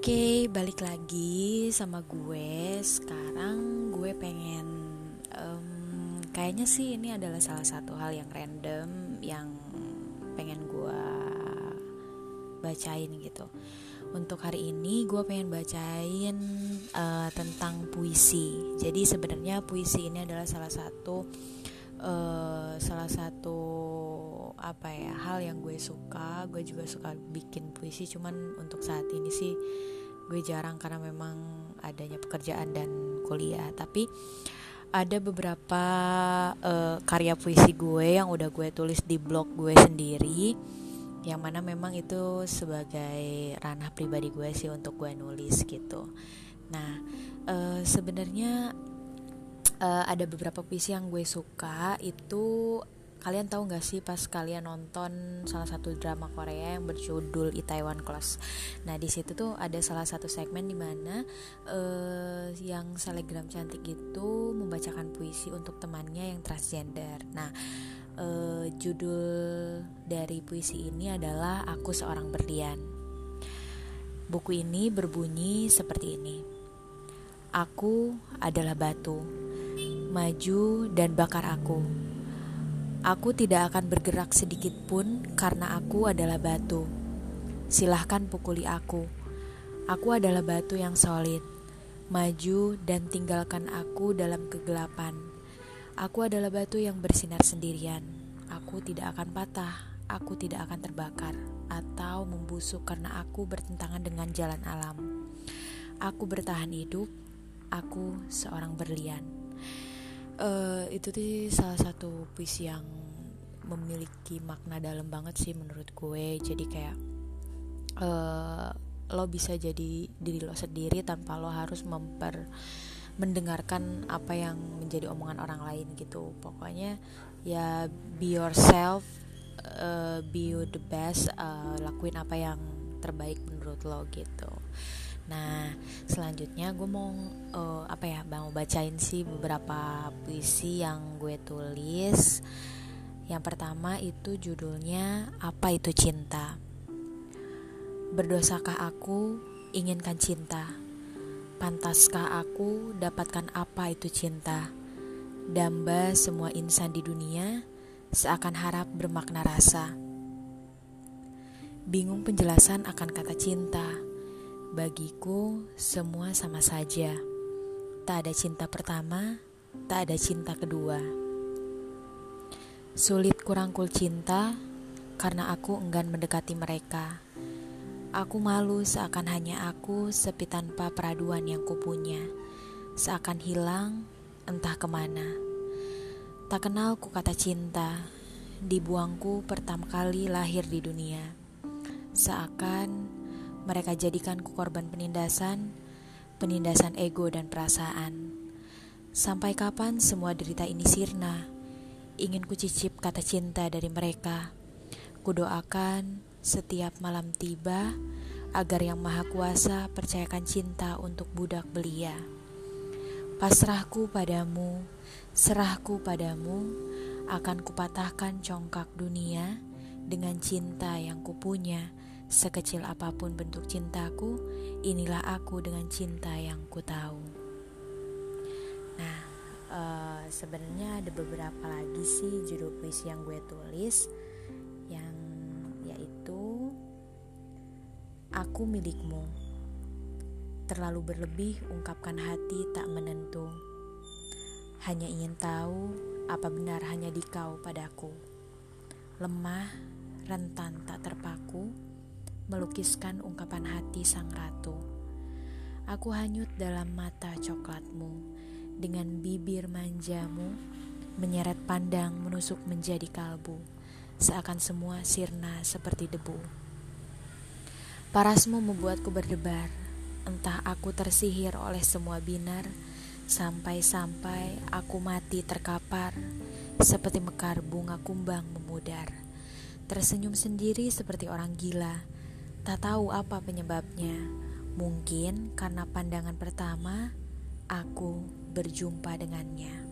Oke, balik lagi sama gue. Sekarang gue pengen, um, kayaknya sih ini adalah salah satu hal yang random yang pengen gue bacain gitu. Untuk hari ini gue pengen bacain uh, tentang puisi. Jadi sebenarnya puisi ini adalah salah satu uh, salah satu apa ya hal yang gue suka gue juga suka bikin puisi. Cuman untuk saat ini sih gue jarang karena memang adanya pekerjaan dan kuliah. Tapi ada beberapa uh, karya puisi gue yang udah gue tulis di blog gue sendiri yang mana memang itu sebagai ranah pribadi gue sih untuk gue nulis gitu. Nah uh, sebenarnya uh, ada beberapa puisi yang gue suka itu kalian tahu nggak sih pas kalian nonton salah satu drama Korea yang berjudul Itaewon Class. Nah di situ tuh ada salah satu segmen di mana uh, yang selegram cantik itu membacakan puisi untuk temannya yang transgender. Nah uh, judul dari puisi ini adalah Aku Seorang Berlian. Buku ini berbunyi seperti ini. Aku adalah batu, maju dan bakar aku Aku tidak akan bergerak sedikit pun karena aku adalah batu. Silahkan pukuli aku. Aku adalah batu yang solid. Maju dan tinggalkan aku dalam kegelapan. Aku adalah batu yang bersinar sendirian. Aku tidak akan patah. Aku tidak akan terbakar atau membusuk karena aku bertentangan dengan jalan alam. Aku bertahan hidup. Aku seorang berlian uh, itu tuh salah satu puisi yang memiliki makna dalam banget sih menurut gue. Jadi kayak uh, lo bisa jadi diri lo sendiri tanpa lo harus memper mendengarkan apa yang menjadi omongan orang lain gitu. Pokoknya ya be yourself uh, be you the best uh, lakuin apa yang terbaik menurut lo gitu. Nah, selanjutnya gue mau uh, apa ya, mau bacain sih beberapa puisi yang gue tulis. Yang pertama itu judulnya Apa itu Cinta? Berdosakah aku inginkan cinta? Pantaskah aku dapatkan apa itu cinta? Damba semua insan di dunia seakan harap bermakna rasa. Bingung penjelasan akan kata cinta Bagiku, semua sama saja. Tak ada cinta pertama, tak ada cinta kedua. Sulit kurangkul cinta karena aku enggan mendekati mereka. Aku malu seakan hanya aku sepi tanpa peraduan yang kupunya. Seakan hilang entah ke mana. Tak kenal ku kata cinta, dibuangku pertama kali lahir di dunia. Seakan mereka jadikanku korban penindasan, penindasan ego dan perasaan. Sampai kapan semua derita ini sirna? Ingin ku cicip kata cinta dari mereka. Kudoakan setiap malam tiba agar yang maha kuasa percayakan cinta untuk budak belia. Pasrahku padamu, serahku padamu, akan kupatahkan congkak dunia dengan cinta yang kupunya Sekecil apa pun bentuk cintaku, inilah aku dengan cinta yang ku tahu. Nah, uh, sebenarnya ada beberapa lagi sih judul puisi yang gue tulis, yang yaitu Aku milikmu. Terlalu berlebih ungkapkan hati tak menentu. Hanya ingin tahu apa benar hanya di kau padaku. Lemah, rentan tak terpaku melukiskan ungkapan hati sang ratu. Aku hanyut dalam mata coklatmu, dengan bibir manjamu, menyeret pandang menusuk menjadi kalbu, seakan semua sirna seperti debu. Parasmu membuatku berdebar, entah aku tersihir oleh semua binar, sampai-sampai aku mati terkapar, seperti mekar bunga kumbang memudar. Tersenyum sendiri seperti orang gila, Tak tahu apa penyebabnya. Mungkin karena pandangan pertama aku berjumpa dengannya.